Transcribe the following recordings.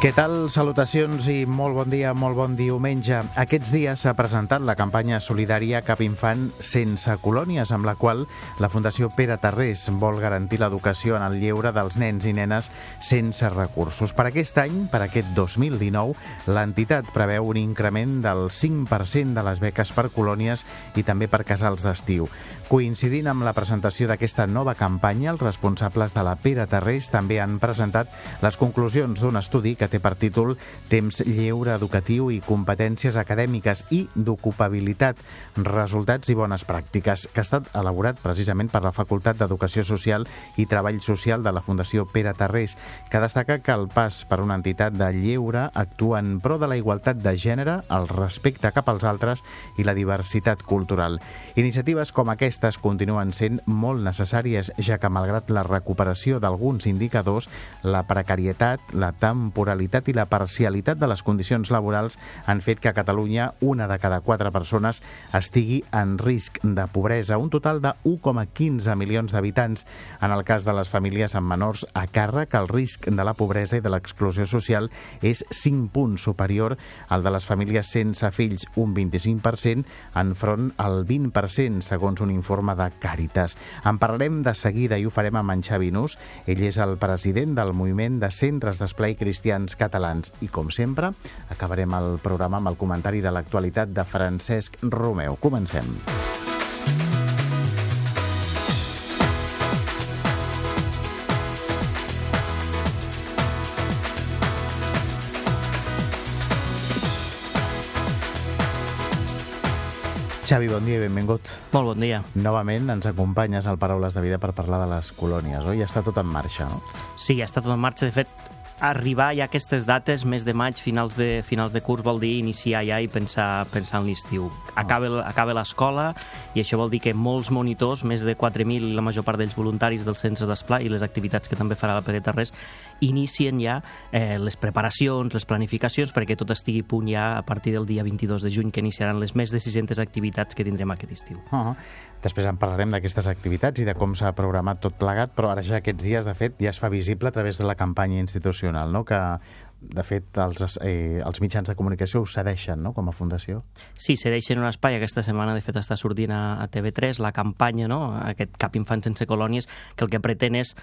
Què tal? Salutacions i molt bon dia, molt bon diumenge. Aquests dies s'ha presentat la campanya solidària Cap Infant sense colònies, amb la qual la Fundació Pere Tarrés vol garantir l'educació en el lleure dels nens i nenes sense recursos. Per aquest any, per aquest 2019, l'entitat preveu un increment del 5% de les beques per colònies i també per casals d'estiu. Coincidint amb la presentació d'aquesta nova campanya, els responsables de la Pere Tarrés també han presentat les conclusions d'un estudi que té per títol Temps lleure educatiu i competències acadèmiques i d'ocupabilitat, resultats i bones pràctiques, que ha estat elaborat precisament per la Facultat d'Educació Social i Treball Social de la Fundació Pere Tarrés, que destaca que el pas per una entitat de lleure actua en pro de la igualtat de gènere, el respecte cap als altres i la diversitat cultural. Iniciatives com aquesta aquestes continuen sent molt necessàries, ja que malgrat la recuperació d'alguns indicadors, la precarietat, la temporalitat i la parcialitat de les condicions laborals han fet que a Catalunya una de cada quatre persones estigui en risc de pobresa, un total de 1,15 milions d'habitants. En el cas de les famílies amb menors a càrrec, el risc de la pobresa i de l'exclusió social és 5 punts superior al de les famílies sense fills, un 25%, enfront al 20%, segons un informe informe de Càritas. En parlarem de seguida i ho farem amb en Xavi Nus. Ell és el president del moviment de centres d'esplai cristians catalans. I, com sempre, acabarem el programa amb el comentari de l'actualitat de Francesc Romeu. Comencem. Xavi, bon dia i benvingut. Molt bon dia. Novament ens acompanyes al Paraules de Vida per parlar de les colònies, oi? Ja està tot en marxa, no? Sí, ja està tot en marxa. De fet, arribar ja a aquestes dates, mes de maig, finals de, finals de curs, vol dir iniciar ja i pensar, pensar en l'estiu. Acaba, acaba l'escola i això vol dir que molts monitors, més de 4.000, la major part d'ells voluntaris del centre d'esplà i les activitats que també farà la Pere Tarrés, inicien ja eh, les preparacions, les planificacions, perquè tot estigui punt ja a partir del dia 22 de juny, que iniciaran les més de 600 activitats que tindrem aquest estiu. Uh -huh. Després en parlarem d'aquestes activitats i de com s'ha programat tot plegat, però ara ja aquests dies, de fet, ja es fa visible a través de la campanya institucional, no? que de fet, els, eh, els mitjans de comunicació ho cedeixen, no?, com a fundació. Sí, cedeixen un espai. Aquesta setmana, de fet, està sortint a, a TV3 la campanya, no?, aquest Cap Infant sense colònies, que el que pretén és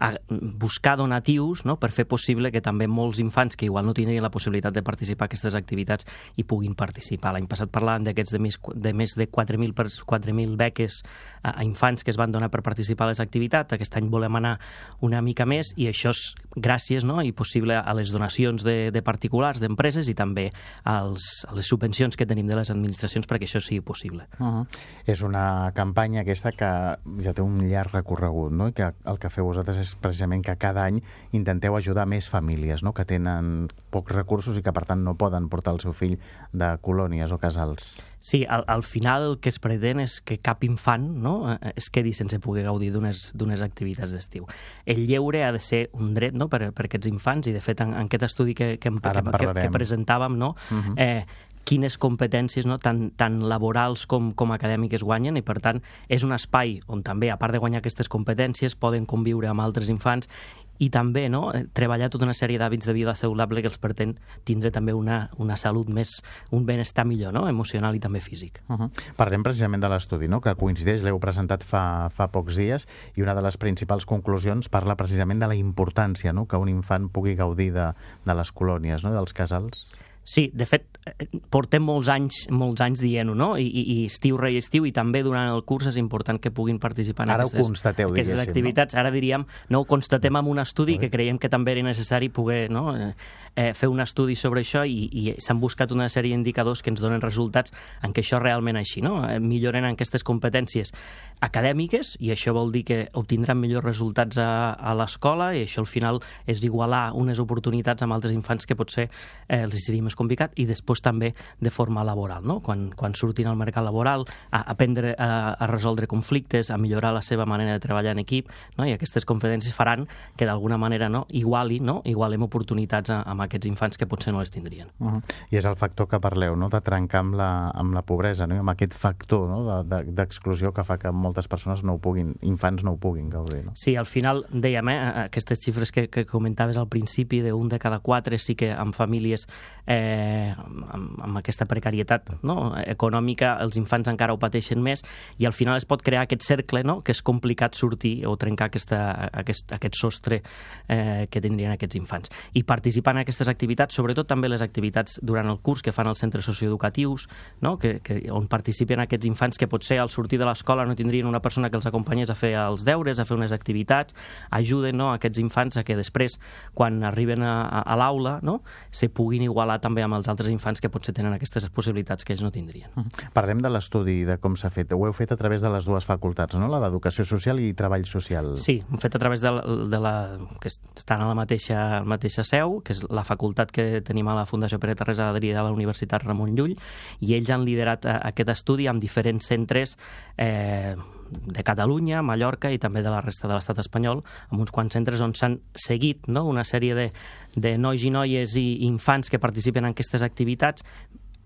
a buscar donatius no? per fer possible que també molts infants que igual no tindrien la possibilitat de participar a aquestes activitats hi puguin participar. L'any passat parlàvem d'aquests de més de, més de 4.000 4.000 beques a, a infants que es van donar per participar a les activitats. Aquest any volem anar una mica més i això és gràcies no? i possible a les donacions de, de particulars, d'empreses i també als, a les subvencions que tenim de les administracions perquè això sigui possible. Uh -huh. És una campanya aquesta que ja té un llarg recorregut no? i que el que feu vosaltres és precisament que cada any intenteu ajudar més famílies no? que tenen pocs recursos i que per tant no poden portar el seu fill de colònies o casals. Sí, al, al final el que es pretén és que cap infant no, eh, es quedi sense poder gaudir d'unes activitats d'estiu. El lleure ha de ser un dret no, per, per aquests infants i de fet en, en aquest estudi que, que, que, que, que presentàvem no, uh mhm. -huh. eh, quines competències no, tant, tant laborals com, com acadèmiques guanyen i, per tant, és un espai on també, a part de guanyar aquestes competències, poden conviure amb altres infants i també no, eh, treballar tota una sèrie d'hàbits de vida saludable que els pretén tindre també una, una salut més, un benestar millor, no? emocional i també físic. Uh -huh. Parlem precisament de l'estudi, no? que coincideix, l'heu presentat fa, fa pocs dies, i una de les principals conclusions parla precisament de la importància no? que un infant pugui gaudir de, de les colònies, no? dels casals. Sí, de fet, portem molts anys, molts anys dient-ho, no? I, i, I estiu, rei, estiu, i també durant el curs és important que puguin participar en Ara aquestes, constateu, aquestes activitats. No? Ara diríem, no ho constatem amb un estudi que creiem que també era necessari poder no? eh, eh, fer un estudi sobre això i, i s'han buscat una sèrie d'indicadors que ens donen resultats en què això realment així, no? Eh, milloren aquestes competències acadèmiques i això vol dir que obtindran millors resultats a, a l'escola i això al final és igualar unes oportunitats amb altres infants que potser eh, els seria més complicat, i després també de forma laboral, no? quan, quan surtin al mercat laboral, a aprendre a, a resoldre conflictes, a millorar la seva manera de treballar en equip, no? i aquestes conferències faran que d'alguna manera no? iguali, no? igualem oportunitats a, amb aquests infants que potser no les tindrien. Uh -huh. I és el factor que parleu, no? de trencar amb la, amb la pobresa, no? I amb aquest factor no? d'exclusió de, de, que fa que moltes persones no ho puguin, infants no ho puguin gaudir. No? Sí, al final dèiem, eh, aquestes xifres que, que comentaves al principi, d'un de cada quatre sí que amb famílies eh, amb, amb aquesta precarietat no? econòmica, els infants encara ho pateixen més, i al final es pot crear aquest cercle, no? que és complicat sortir o trencar aquesta, aquest, aquest sostre eh, que tindrien aquests infants. I participar en aquestes activitats, sobretot també les activitats durant el curs que fan els centres socioeducatius, no? que, que, on participen aquests infants que potser al sortir de l'escola no tindrien una persona que els acompanyés a fer els deures, a fer unes activitats, ajuden no, aquests infants a que després, quan arriben a, a, a l'aula, no, se puguin igualar també amb els altres infants que potser tenen aquestes possibilitats que ells no tindrien. Parlem de l'estudi, de com s'ha fet. Ho heu fet a través de les dues facultats, no? la d'Educació Social i Treball Social. Sí, ho hem fet a través de la, de la que estan a la mateixa, la mateixa seu, que és la facultat que tenim a la Fundació Pere Terresa d'Adri de la Universitat Ramon Llull, i ells han liderat eh, aquest estudi amb diferents centres eh, de Catalunya, Mallorca i també de la resta de l'estat espanyol, amb uns quants centres on s'han seguit no? una sèrie de, de nois i noies i infants que participen en aquestes activitats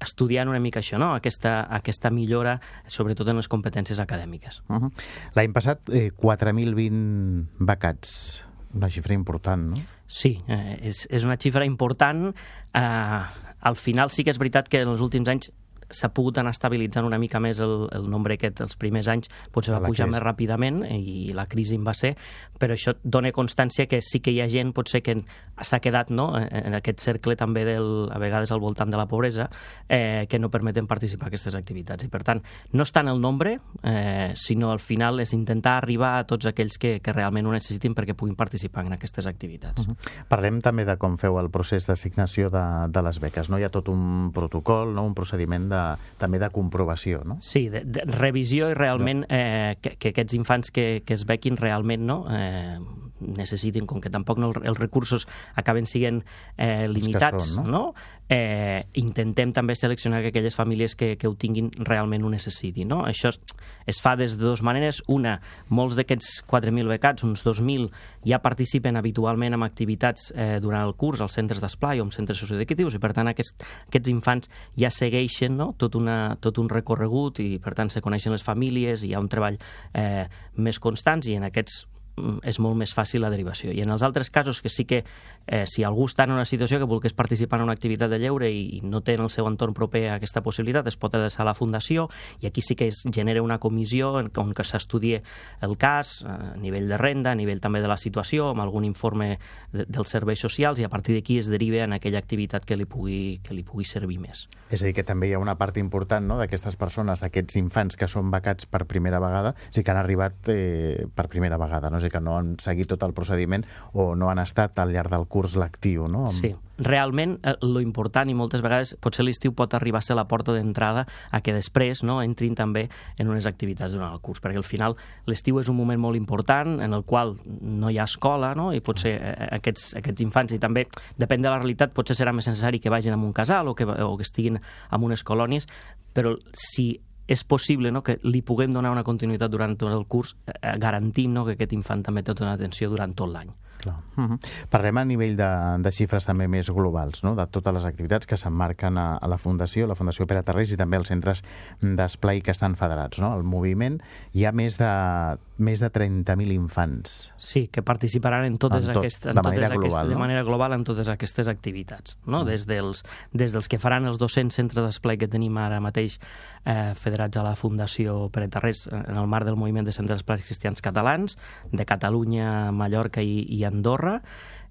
estudiant una mica això, no? aquesta, aquesta millora, sobretot en les competències acadèmiques. Uh -huh. L'any passat, eh, 4.020 becats, una xifra important, no? Sí, eh, és, és una xifra important. Eh, al final sí que és veritat que en els últims anys s'ha pogut anar estabilitzant una mica més el, el nombre aquest els primers anys, potser va pujar més ràpidament i la crisi en va ser, però això dona constància que sí que hi ha gent potser que s'ha quedat no, en aquest cercle també del, a vegades al voltant de la pobresa eh, que no permeten participar en aquestes activitats i per tant no està en el nombre eh, sinó al final és intentar arribar a tots aquells que, que realment ho necessitin perquè puguin participar en aquestes activitats. Uh -huh. Parlem també de com feu el procés d'assignació de, de les beques, no? Hi ha tot un protocol, no? un procediment de, també de comprovació, no? Sí, de, de revisió i realment eh, que, que aquests infants que, que es bequin realment no, eh, necessitin, com que tampoc no, els recursos acaben sent eh, limitats, són, no? no? Eh, intentem també seleccionar aquelles famílies que, que ho tinguin realment ho necessitin. No? Això es, es fa des de dues maneres. Una, molts d'aquests 4.000 becats, uns 2.000, ja participen habitualment en activitats eh, durant el curs als centres d'esplai o en centres socioeducatius i per tant aquest, aquests infants ja segueixen no? tot, una, tot un recorregut i per tant se coneixen les famílies i hi ha un treball eh, més constants i en aquests és molt més fàcil la derivació. I en els altres casos que sí que eh, si algú està en una situació que volgués participar en una activitat de lleure i, no té en el seu entorn proper aquesta possibilitat, es pot adreçar a la Fundació i aquí sí que es genera una comissió on que s'estudie el cas eh, a nivell de renda, a nivell també de la situació, amb algun informe de, dels serveis socials i a partir d'aquí es deriva en aquella activitat que li pugui, que li pugui servir més. És a dir, que també hi ha una part important no, d'aquestes persones, aquests infants que són becats per primera vegada, sí que han arribat eh, per primera vegada, no? És que no han seguit tot el procediment o no han estat al llarg del curs lectiu, no? Sí, realment eh, lo important i moltes vegades potser l'estiu pot arribar a ser la porta d'entrada a que després no, entrin també en unes activitats durant el curs, perquè al final l'estiu és un moment molt important en el qual no hi ha escola no? i potser eh, aquests, aquests infants, i també depèn de la realitat, potser serà més necessari que vagin a un casal o que, o que estiguin en unes colònies, però si és possible no, que li puguem donar una continuïtat durant tot el curs, eh, garantim no, que aquest infant també té tota una atenció durant tot l'any. Uh -huh. Parlem a nivell de, de xifres també més globals, no? de totes les activitats que s'emmarquen a, a la Fundació, la Fundació Pere Tarrés i també els centres d'esplai que estan federats. No? El moviment hi ha més de, més de 30.000 infants. Sí, que participaran en totes, en tot, aquestes, en de, totes manera global, no? de manera global en totes aquestes activitats. No? -huh. des, dels, des dels que faran els 200 centres d'esplai que tenim ara mateix eh, federats a la Fundació Pere Tarrés en el marc del moviment de centres d'esplai cristians catalans, de Catalunya, Mallorca i, i Andorra,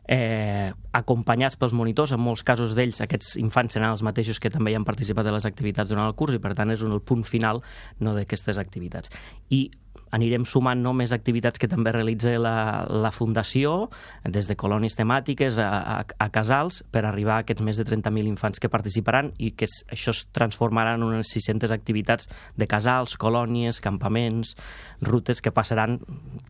eh, acompanyats pels monitors, en molts casos d'ells aquests infants seran els mateixos que també hi han participat de les activitats durant el curs i per tant és un, el punt final no, d'aquestes activitats. I anirem sumant no, més activitats que també realitza la, la Fundació, des de colònies temàtiques a, a, a casals, per arribar a aquests més de 30.000 infants que participaran i que això es transformarà en unes 600 activitats de casals, colònies, campaments, rutes que passaran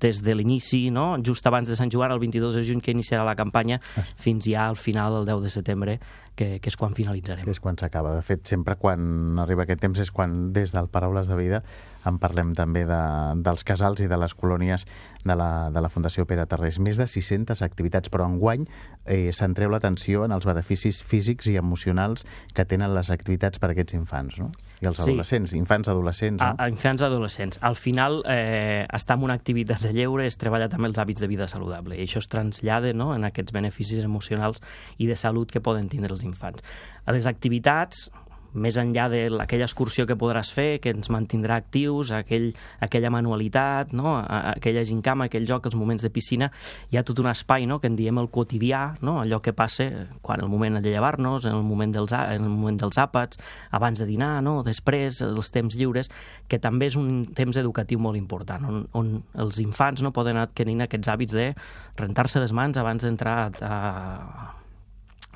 des de l'inici, no? just abans de Sant Joan, el 22 de juny, que iniciarà la campanya, ah. fins ja al final, el 10 de setembre, que, que és quan finalitzarem. Que és quan s'acaba. De fet, sempre quan arriba aquest temps és quan, des del Paraules de Vida, en parlem també de, dels casals i de les colònies de la, de la Fundació Pere Tarrés. Més de 600 activitats, però enguany eh, centreu l'atenció en els beneficis físics i emocionals que tenen les activitats per a aquests infants, no? I els sí. adolescents, infants adolescents, no? A, a infants adolescents. Al final, eh, estar en una activitat de lleure és treballar també els hàbits de vida saludable, i això es trasllada no, en aquests beneficis emocionals i de salut que poden tindre els infants. A les activitats, més enllà de aquella excursió que podràs fer, que ens mantindrà actius, aquell, aquella manualitat, no? aquella gincama, aquell joc, els moments de piscina, hi ha tot un espai no? que en diem el quotidià, no? allò que passa quan el moment de llevar-nos, en el moment dels, en el moment dels àpats, abans de dinar, no? després, els temps lliures, que també és un temps educatiu molt important, on, on els infants no poden adquirir aquests hàbits de rentar-se les mans abans d'entrar a, a,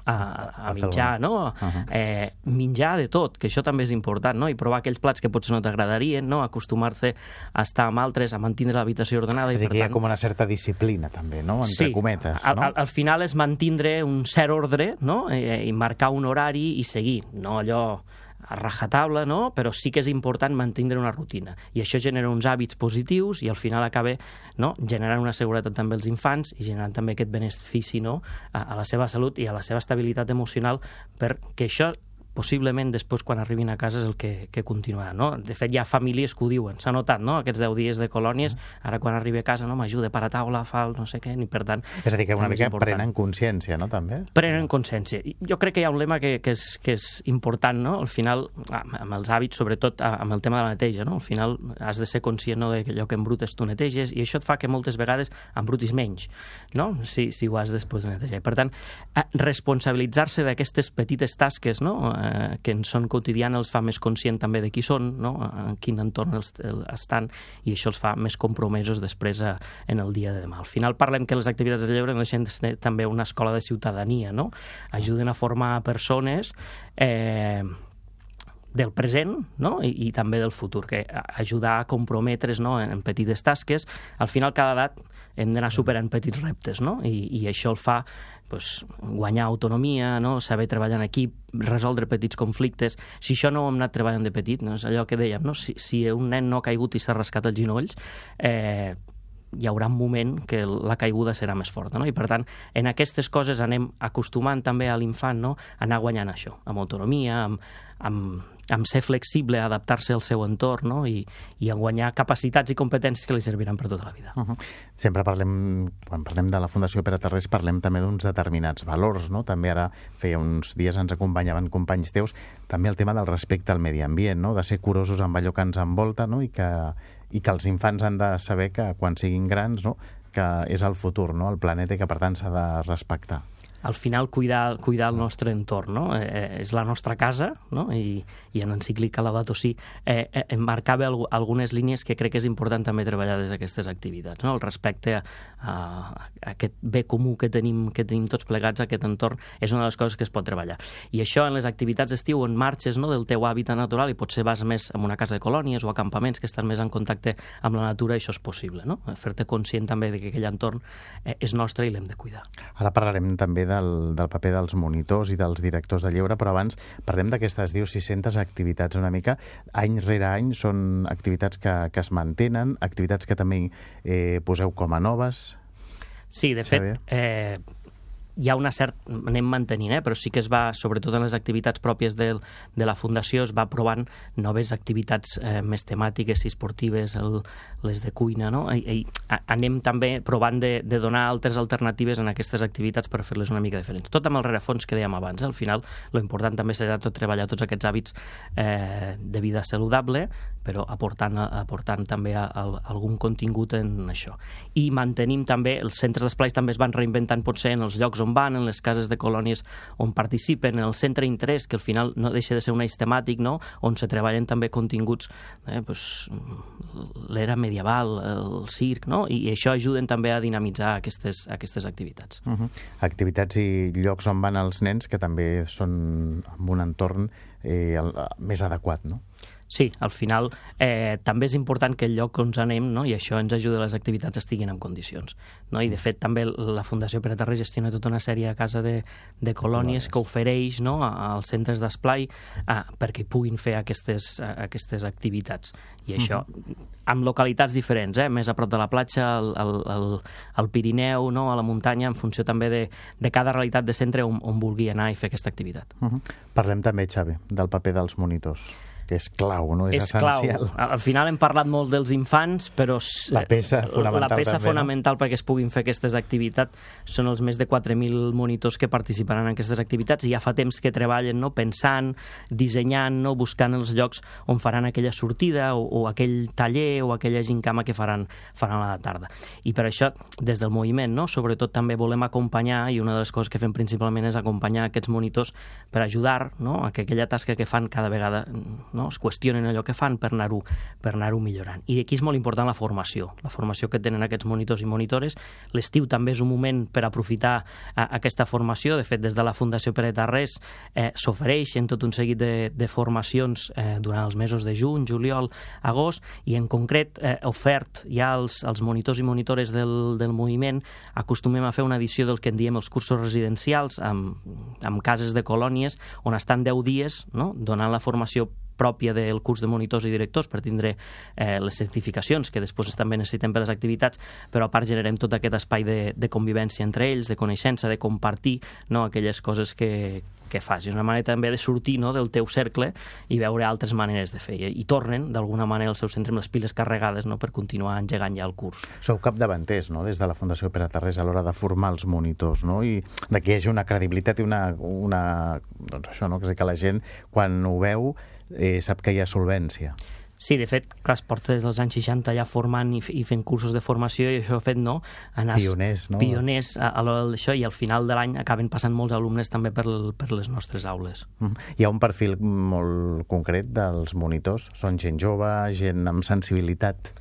a menjar, no? Uh -huh. eh, menjar de tot, que això també és important, no? I provar aquells plats que potser no t'agradarien, no? Acostumar-se a estar amb altres, a mantenir l'habitació ordenada. És i, per que hi ha com una certa disciplina, també, no? Entre sí, cometes, no? Al, al, al final és mantindre un cert ordre, no? Eh, I marcar un horari i seguir, no allò a rajatabla, no? però sí que és important mantenir una rutina. I això genera uns hàbits positius i al final acaba no? generant una seguretat també als infants i generant també aquest benefici no? a, a la seva salut i a la seva estabilitat emocional perquè això possiblement després quan arribin a casa és el que, que continuarà, no? De fet, hi ha famílies que ho diuen, s'ha notat, no?, aquests 10 dies de colònies, ara quan arribi a casa, no, m'ajuda per a taula, fa el no sé què, ni per tant... És a dir, que una mica prenen consciència, no?, també? Prenen consciència. Jo crec que hi ha un lema que, que, és, que és important, no?, al final, amb els hàbits, sobretot amb el tema de la neteja, no?, al final has de ser conscient no, de que allò que embrutes tu neteges, i això et fa que moltes vegades embrutis menys, no?, si, si ho has després de netejar. Per tant, responsabilitzar-se d'aquestes petites tasques, no?, eh, que en són quotidianes els fa més conscient també de qui són, no? en quin entorn els, el, estan, i això els fa més compromesos després a, en el dia de demà. Al final parlem que les activitats de lleure deixen de també una escola de ciutadania, no? Ajuden a formar persones eh, del present no? I, i també del futur, que ajudar a comprometre's no? en, en petites tasques. Al final, cada edat hem d'anar superant petits reptes, no? I, i això el fa pues, guanyar autonomia, no? saber treballar en equip, resoldre petits conflictes. Si això no ho hem anat treballant de petit, no? és allò que dèiem, no? si, si un nen no ha caigut i s'ha rascat els ginolls, eh, hi haurà un moment que la caiguda serà més forta. No? I, per tant, en aquestes coses anem acostumant també a l'infant no? a anar guanyant això, amb autonomia, amb, amb amb ser flexible, adaptar-se al seu entorn no? I, i a guanyar capacitats i competències que li serviran per tota la vida. Uh -huh. Sempre parlem, quan parlem de la Fundació Pere Terrés, parlem també d'uns determinats valors, no? També ara feia uns dies ens acompanyaven companys teus, també el tema del respecte al medi ambient, no? De ser curosos amb allò que ens envolta, no? I que, i que els infants han de saber que quan siguin grans, no? que és el futur, no? el planeta i que per tant s'ha de respectar al final cuidar, cuidar el nostre entorn, no? Eh, eh, és la nostra casa, no? I, i en encíclica Laudato Si eh, eh, marcava alg algunes línies que crec que és important també treballar des d'aquestes activitats, no? El respecte a, a, a aquest bé comú que tenim, que tenim tots plegats, aquest entorn, és una de les coses que es pot treballar. I això en les activitats d'estiu on marxes no, del teu hàbitat natural i potser vas més a una casa de colònies o acampaments que estan més en contacte amb la natura, això és possible, no? Fer-te conscient també de que aquell entorn eh, és nostre i l'hem de cuidar. Ara parlarem també del, del paper dels monitors i dels directors de lleure, però abans parlem d'aquestes, diu, 600 activitats una mica. Any rere any són activitats que, que es mantenen, activitats que també eh, poseu com a noves. Sí, de fet, eh, hi ha una cert... anem mantenint, eh? però sí que es va, sobretot en les activitats pròpies de, de la Fundació, es va provant noves activitats eh, més temàtiques i esportives, el, les de cuina, no? I, i anem també provant de, de donar altres alternatives en aquestes activitats per fer-les una mica diferents. Tot amb el rerefons que dèiem abans, eh? al final lo important també serà tot treballar tots aquests hàbits eh, de vida saludable, però aportant, aportant també a, a, algun contingut en això. I mantenim també, els centres d'esplais també es van reinventant potser en els llocs on van, en les cases de colònies on participen, en el centre d'interès, que al final no deixa de ser un eix temàtic, no? on se treballen també continguts, eh, pues, l'era medieval, el circ, no? I, i això ajuden també a dinamitzar aquestes, aquestes activitats. Uh -huh. Activitats i llocs on van els nens que també són en un entorn eh, el, més adequat, no? Sí, al final eh, també és important que el lloc on anem, no? i això ens ajuda a les activitats estiguin en condicions. No? I de fet també la Fundació Pere Terré gestiona tota una sèrie de casa de, de colònies que ofereix no? als centres d'esplai ah, perquè puguin fer aquestes, aquestes activitats. I això -huh. amb localitats diferents, eh? més a prop de la platja, al, al, al, al Pirineu, no? a la muntanya, en funció també de, de cada realitat de centre on, on vulgui anar i fer aquesta activitat. Uh -huh. Parlem també, Xavi, del paper dels monitors que és clau, no? És, és essencial. Clau. Al final hem parlat molt dels infants, però la peça fonamental, la peça també, fonamental no? perquè es puguin fer aquestes activitats són els més de 4.000 monitors que participaran en aquestes activitats i ja fa temps que treballen no? pensant, dissenyant, no? buscant els llocs on faran aquella sortida o, o aquell taller o aquella gincama que faran, faran a la tarda. I per això, des del moviment, no? sobretot també volem acompanyar, i una de les coses que fem principalment és acompanyar aquests monitors per ajudar no? a que aquella tasca que fan cada vegada no? es qüestionen allò que fan per anar-ho per anar millorant. I aquí és molt important la formació, la formació que tenen aquests monitors i monitores. L'estiu també és un moment per aprofitar a, aquesta formació. De fet, des de la Fundació Pere Tarrés eh, s'ofereixen tot un seguit de, de formacions eh, durant els mesos de juny, juliol, agost, i en concret eh, ofert ja als, als monitors i monitores del, del moviment acostumem a fer una edició del que en diem els cursos residencials amb, amb cases de colònies on estan 10 dies no? donant la formació pròpia del curs de monitors i directors per tindre eh, les certificacions que després també necessitem per les activitats, però a part generem tot aquest espai de, de convivència entre ells, de coneixença, de compartir no, aquelles coses que, que fas. És una manera també de sortir no, del teu cercle i veure altres maneres de fer. I, tornen, d'alguna manera, al seu centre amb les piles carregades no, per continuar engegant ja el curs. Sou capdavanters, no?, des de la Fundació Pere Tarrés a l'hora de formar els monitors, no?, i de que hi hagi una credibilitat i una... una doncs això, no?, que la gent, quan ho veu, eh, sap que hi ha solvència. Sí, de fet, clar, es porta des dels anys 60 ja formant i, i fent cursos de formació i això ha fet, no? Anar pioners, no? Pioners a, a l'hora d'això i al final de l'any acaben passant molts alumnes també per, per les nostres aules. Mm. Hi ha un perfil molt concret dels monitors? Són gent jove, gent amb sensibilitat?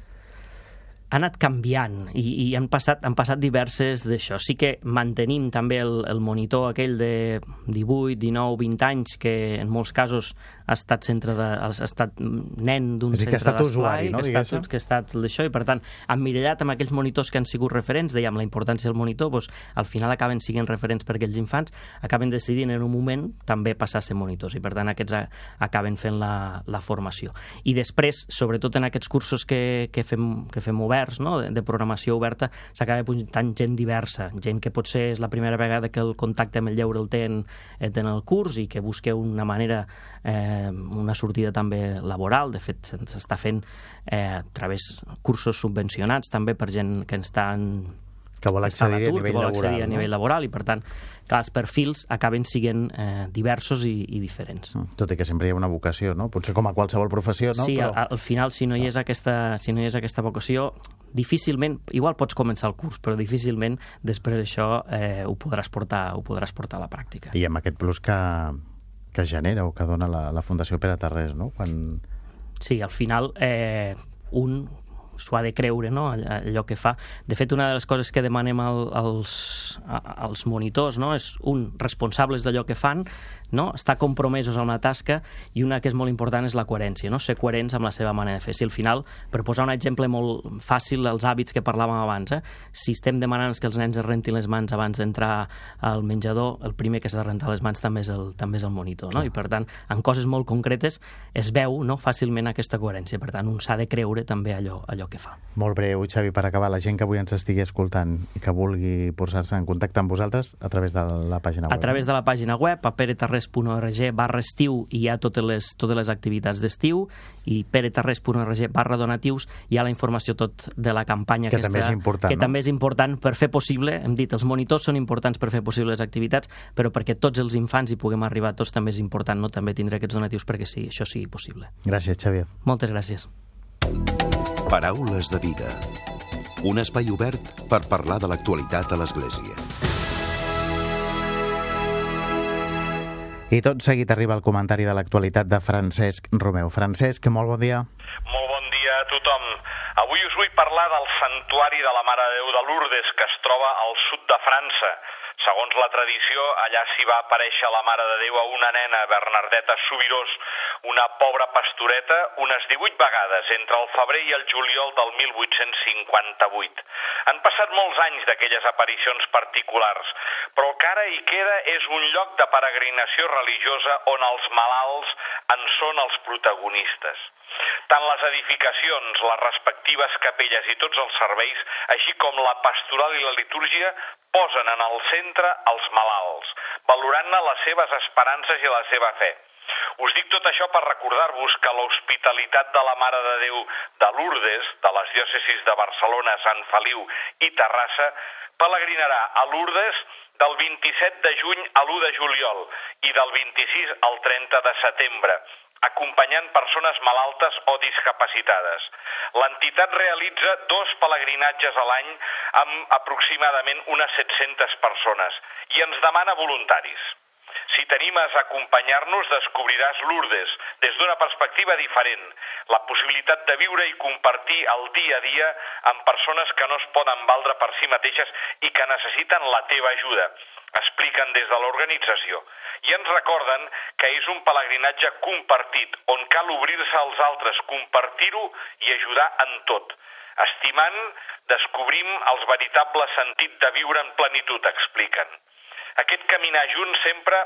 Ha anat canviant i, i han, passat, han passat diverses d'això. Sí que mantenim també el, el monitor aquell de 18, 19, 20 anys que en molts casos ha estat centre de, ha estat nen d'un centre d'esplai, no, que, ha estat, que ha estat d'això i per tant emmirallat amb aquells monitors que han sigut referents, dèiem la importància del monitor, doncs, al final acaben siguent referents per aquells infants, acaben decidint en un moment també passar a ser monitors i per tant aquests a, acaben fent la, la formació. I després, sobretot en aquests cursos que, que, fem, que fem obert, oberts, no? de, de programació oberta, s'acaba apuntant gent diversa, gent que potser és la primera vegada que el contacte amb el lleure el té en, eh, en el curs i que busca una manera, eh, una sortida també laboral, de fet s'està fent eh, a través cursos subvencionats també per gent que està en que vol accedir a nivell que vol laboral. Accedir no? a nivell laboral i, per tant, que els perfils acaben siguent eh, diversos i, i diferents. Mm. Tot i que sempre hi ha una vocació, no? Potser com a qualsevol professió, no? Sí, Però... al, al final, si no, hi és aquesta, si no hi és aquesta vocació, difícilment, igual pots començar el curs, però difícilment després d'això eh, ho, podràs portar, ho podràs portar a la pràctica. I amb aquest plus que, que genera o que dona la, la Fundació Pere Tarrés, no? Quan... Sí, al final eh, un s'ho ha de creure, no?, allò que fa. De fet, una de les coses que demanem al, als, als monitors no? és, un, responsables d'allò que fan, no? estar compromesos a una tasca, i una que és molt important és la coherència, no? ser coherents amb la seva manera de fer. Si al final, per posar un exemple molt fàcil, els hàbits que parlàvem abans, eh? si estem demanant que els nens es rentin les mans abans d'entrar al menjador, el primer que s'ha de rentar les mans també és el, també és el monitor, no? i per tant, en coses molt concretes es veu no? fàcilment aquesta coherència, per tant, un s'ha de creure també allò, allò que fa. Molt breu, Xavi, per acabar, la gent que avui ens estigui escoltant i que vulgui posar-se en contacte amb vosaltres a través de la pàgina web. A través de la pàgina web, a peretarres.org barra estiu hi ha totes les, totes les activitats d'estiu i peretarres.org barra donatius hi ha la informació tot de la campanya que, també és important, que no? també és important per fer possible, hem dit, els monitors són importants per fer possible les activitats, però perquè tots els infants hi puguem arribar tots també és important no també tindre aquests donatius perquè sí, això sigui possible. Gràcies, Xavier. Moltes gràcies. Paraules de vida. Un espai obert per parlar de l'actualitat a l'Església. I tot seguit arriba el comentari de l'actualitat de Francesc Romeu. Francesc, molt bon dia. Molt bon dia a tothom. Avui us vull parlar del santuari de la Mare de Déu de Lourdes, que es troba al sud de França. Segons la tradició, allà s'hi va aparèixer la Mare de Déu a una nena, Bernardeta Subirós, una pobra pastoreta, unes 18 vegades entre el febrer i el juliol del 1858. Han passat molts anys d'aquelles aparicions particulars, però el que ara hi queda és un lloc de peregrinació religiosa on els malalts en són els protagonistes. Tant les edificacions, les respectives capelles i tots els serveis, així com la pastoral i la litúrgia, posen en el centre els malalts, valorant-ne les seves esperances i la seva fe. Us dic tot això per recordar-vos que l'hospitalitat de la Mare de Déu de Lourdes, de les diòcesis de Barcelona, Sant Feliu i Terrassa, pelegrinarà a Lourdes del 27 de juny a l'1 de juliol i del 26 al 30 de setembre, acompanyant persones malaltes o discapacitades. L'entitat realitza dos pelegrinatges a l'any amb aproximadament unes 700 persones i ens demana voluntaris. Si t'animes a acompanyar-nos, descobriràs Lourdes des d'una perspectiva diferent, la possibilitat de viure i compartir el dia a dia amb persones que no es poden valdre per si mateixes i que necessiten la teva ajuda, expliquen des de l'organització. I ens recorden que és un pelegrinatge compartit, on cal obrir-se als altres, compartir-ho i ajudar en tot. Estimant, descobrim els veritables sentit de viure en plenitud, expliquen. Aquest caminar junts sempre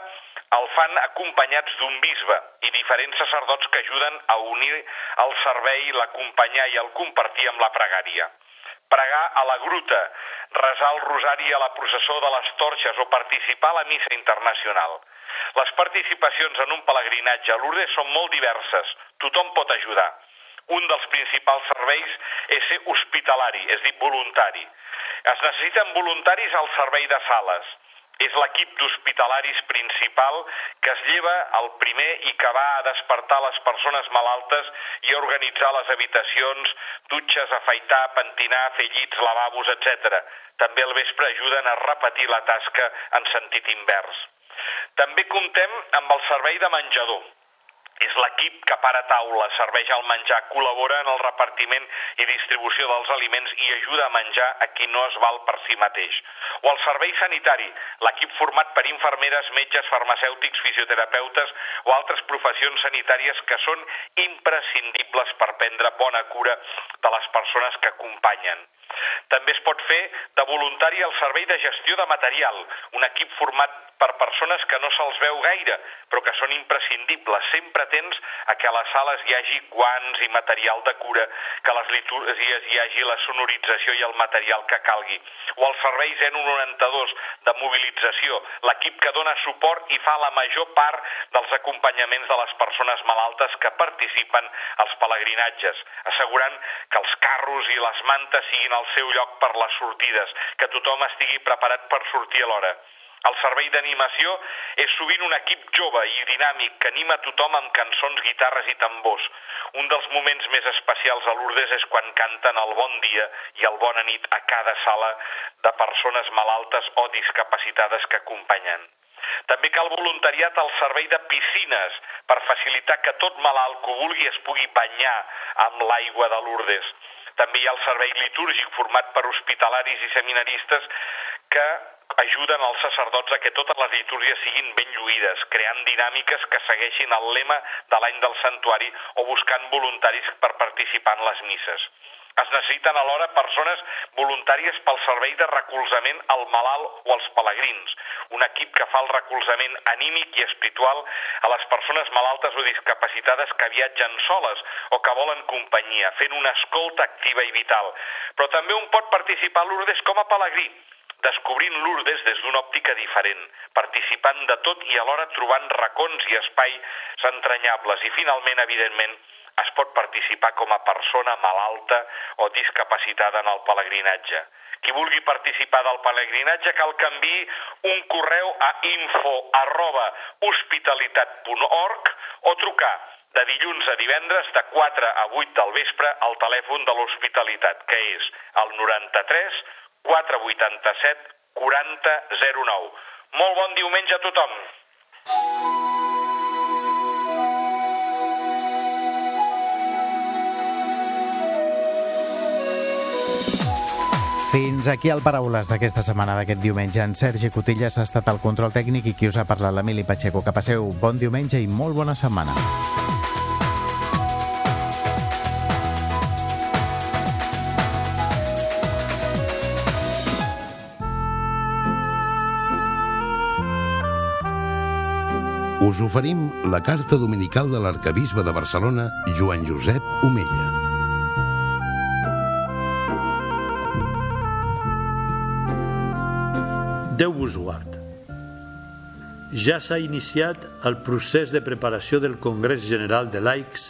el fan acompanyats d'un bisbe i diferents sacerdots que ajuden a unir el servei, l'acompanyar i el compartir amb la pregària. Pregar a la gruta, resar el rosari a la processó de les torxes o participar a la missa internacional. Les participacions en un pelegrinatge a Lourdes són molt diverses. Tothom pot ajudar. Un dels principals serveis és ser hospitalari, és dir, voluntari. Es necessiten voluntaris al servei de sales és l'equip d'hospitalaris principal que es lleva el primer i que va a despertar les persones malaltes i a organitzar les habitacions, dutxes, afaitar, pentinar, fer llits, lavabos, etc. També al vespre ajuden a repetir la tasca en sentit invers. També comptem amb el servei de menjador, és l'equip que para taula, serveix el menjar, col·labora en el repartiment i distribució dels aliments i ajuda a menjar a qui no es val per si mateix. O el servei sanitari, l'equip format per infermeres, metges, farmacèutics, fisioterapeutes o altres professions sanitàries que són imprescindibles per prendre bona cura de les persones que acompanyen. També es pot fer de voluntari al servei de gestió de material, un equip format per persones que no se'ls veu gaire, però que són imprescindibles. Sempre tens a que a les sales hi hagi guants i material de cura, que a les litúrgies hi hagi la sonorització i el material que calgui. O el servei 092 de mobilització, l'equip que dona suport i fa la major part dels acompanyaments de les persones malaltes que participen als pelegrinatges, assegurant que els carros i les mantes siguin al seu lloc per les sortides, que tothom estigui preparat per sortir a l'hora. El servei d'animació és sovint un equip jove i dinàmic que anima tothom amb cançons, guitarres i tambors. Un dels moments més especials a Lourdes és quan canten el bon dia i el bona nit a cada sala de persones malaltes o discapacitades que acompanyen. També cal voluntariat al servei de piscines per facilitar que tot malalt que vulgui es pugui banyar amb l'aigua de Lourdes. També hi ha el servei litúrgic format per hospitalaris i seminaristes que ajuden els sacerdots a que totes les litúrgies siguin ben lluïdes, creant dinàmiques que segueixin el lema de l'any del santuari o buscant voluntaris per participar en les misses. Es necessiten alhora persones voluntàries pel servei de recolzament al malalt o als pelegrins, un equip que fa el recolzament anímic i espiritual a les persones malaltes o discapacitades que viatgen soles o que volen companyia, fent una escolta activa i vital. Però també un pot participar a l'Urdes com a pelegrí, descobrint Lourdes des d'una òptica diferent, participant de tot i alhora trobant racons i espais entranyables i finalment, evidentment, es pot participar com a persona malalta o discapacitada en el pelegrinatge. Qui vulgui participar del pelegrinatge cal enviï un correu a info arroba hospitalitat.org o trucar de dilluns a divendres de 4 a 8 del vespre al telèfon de l'Hospitalitat, que és el 93 487 4009. Molt bon diumenge a tothom! Fins aquí el Paraules d'aquesta setmana d'aquest diumenge. En Sergi Cotillas ha estat el control tècnic i qui us ha parlat l'Emili Pacheco. Que passeu bon diumenge i molt bona setmana. Us oferim la carta dominical de l'arcabisbe de Barcelona, Joan Josep Omella. Déu vos guard. Ja s'ha iniciat el procés de preparació del Congrés General de Laics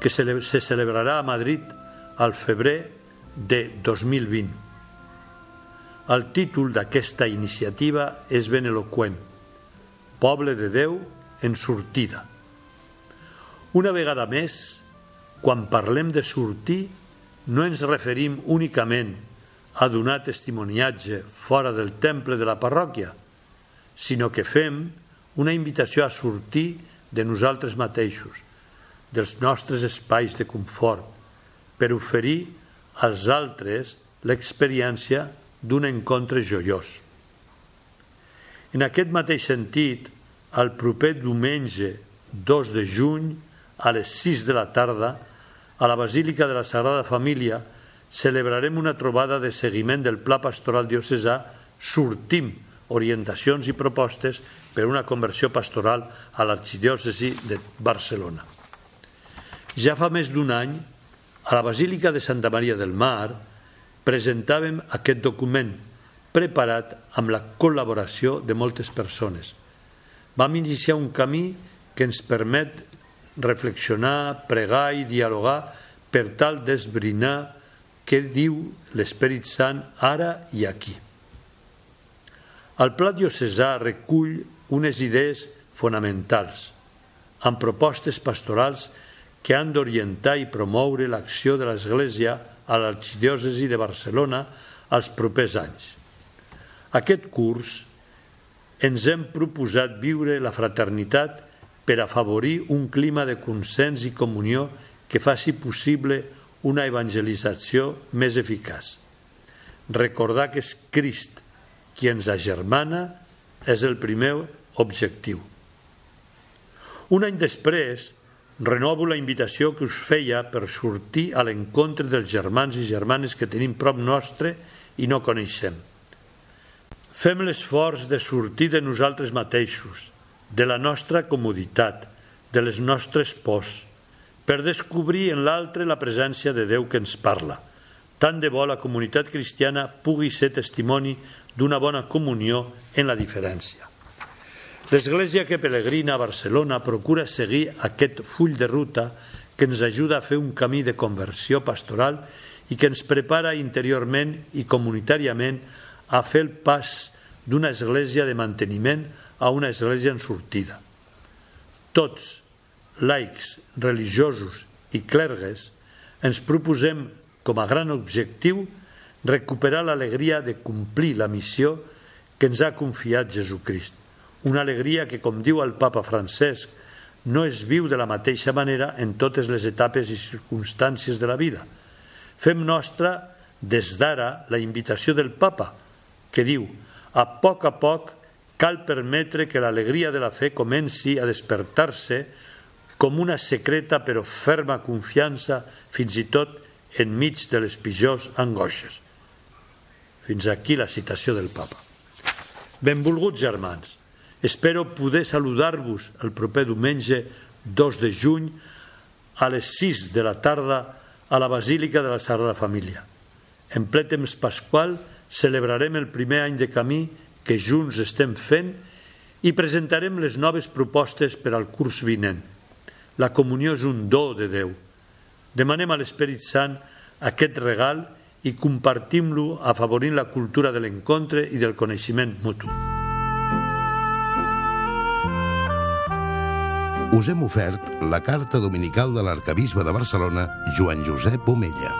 que se celebrarà a Madrid al febrer de 2020. El títol d'aquesta iniciativa és ben eloquent. Poble de Déu en sortida. Una vegada més, quan parlem de sortir, no ens referim únicament a donar testimoniatge fora del temple de la parròquia, sinó que fem una invitació a sortir de nosaltres mateixos, dels nostres espais de confort, per oferir als altres l'experiència d'un encontre joiós. En aquest mateix sentit, el proper diumenge 2 de juny, a les 6 de la tarda, a la Basílica de la Sagrada Família, celebrarem una trobada de seguiment del Pla Pastoral Diocesà Sortim, orientacions i propostes per una conversió pastoral a l'arxidiòcesi de Barcelona. Ja fa més d'un any, a la Basílica de Santa Maria del Mar, presentàvem aquest document preparat amb la col·laboració de moltes persones. Vam iniciar un camí que ens permet reflexionar, pregar i dialogar per tal d'esbrinar què diu l'Esperit Sant ara i aquí. El pla diocesà recull unes idees fonamentals, amb propostes pastorals que han d'orientar i promoure l'acció de l'Església a l'arxidiòcesi de Barcelona als propers anys. Aquest curs ens hem proposat viure la fraternitat per afavorir un clima de consens i comunió que faci possible una evangelització més eficaç. Recordar que és Crist qui ens agermana és el primer objectiu. Un any després, renovo la invitació que us feia per sortir a l'encontre dels germans i germanes que tenim prop nostre i no coneixem. Fem l'esforç de sortir de nosaltres mateixos, de la nostra comoditat, de les nostres pors, per descobrir en l'altre la presència de Déu que ens parla. Tant de bo la comunitat cristiana pugui ser testimoni d'una bona comunió en la diferència. L'Església que peregrina a Barcelona procura seguir aquest full de ruta que ens ajuda a fer un camí de conversió pastoral i que ens prepara interiorment i comunitàriament a fer el pas d'una església de manteniment a una església en sortida. Tots, laics, religiosos i clergues, ens proposem com a gran objectiu recuperar l'alegria de complir la missió que ens ha confiat Jesucrist. Una alegria que, com diu el papa Francesc, no es viu de la mateixa manera en totes les etapes i circumstàncies de la vida. Fem nostra des d'ara la invitació del papa, que diu a poc a poc cal permetre que l'alegria de la fe comenci a despertar-se com una secreta però ferma confiança fins i tot enmig de les pitjors angoixes. Fins aquí la citació del papa. Benvolguts germans, espero poder saludar-vos el proper diumenge 2 de juny a les 6 de la tarda a la Basílica de la Sagrada Família. En ple temps pasqual celebrarem el primer any de camí que junts estem fent i presentarem les noves propostes per al curs vinent. La comunió és un do de Déu. Demanem a l'Esperit Sant aquest regal i compartim-lo afavorint la cultura de l'encontre i del coneixement mutu. Us hem ofert la carta dominical de l'arcabisbe de Barcelona, Joan Josep Omella.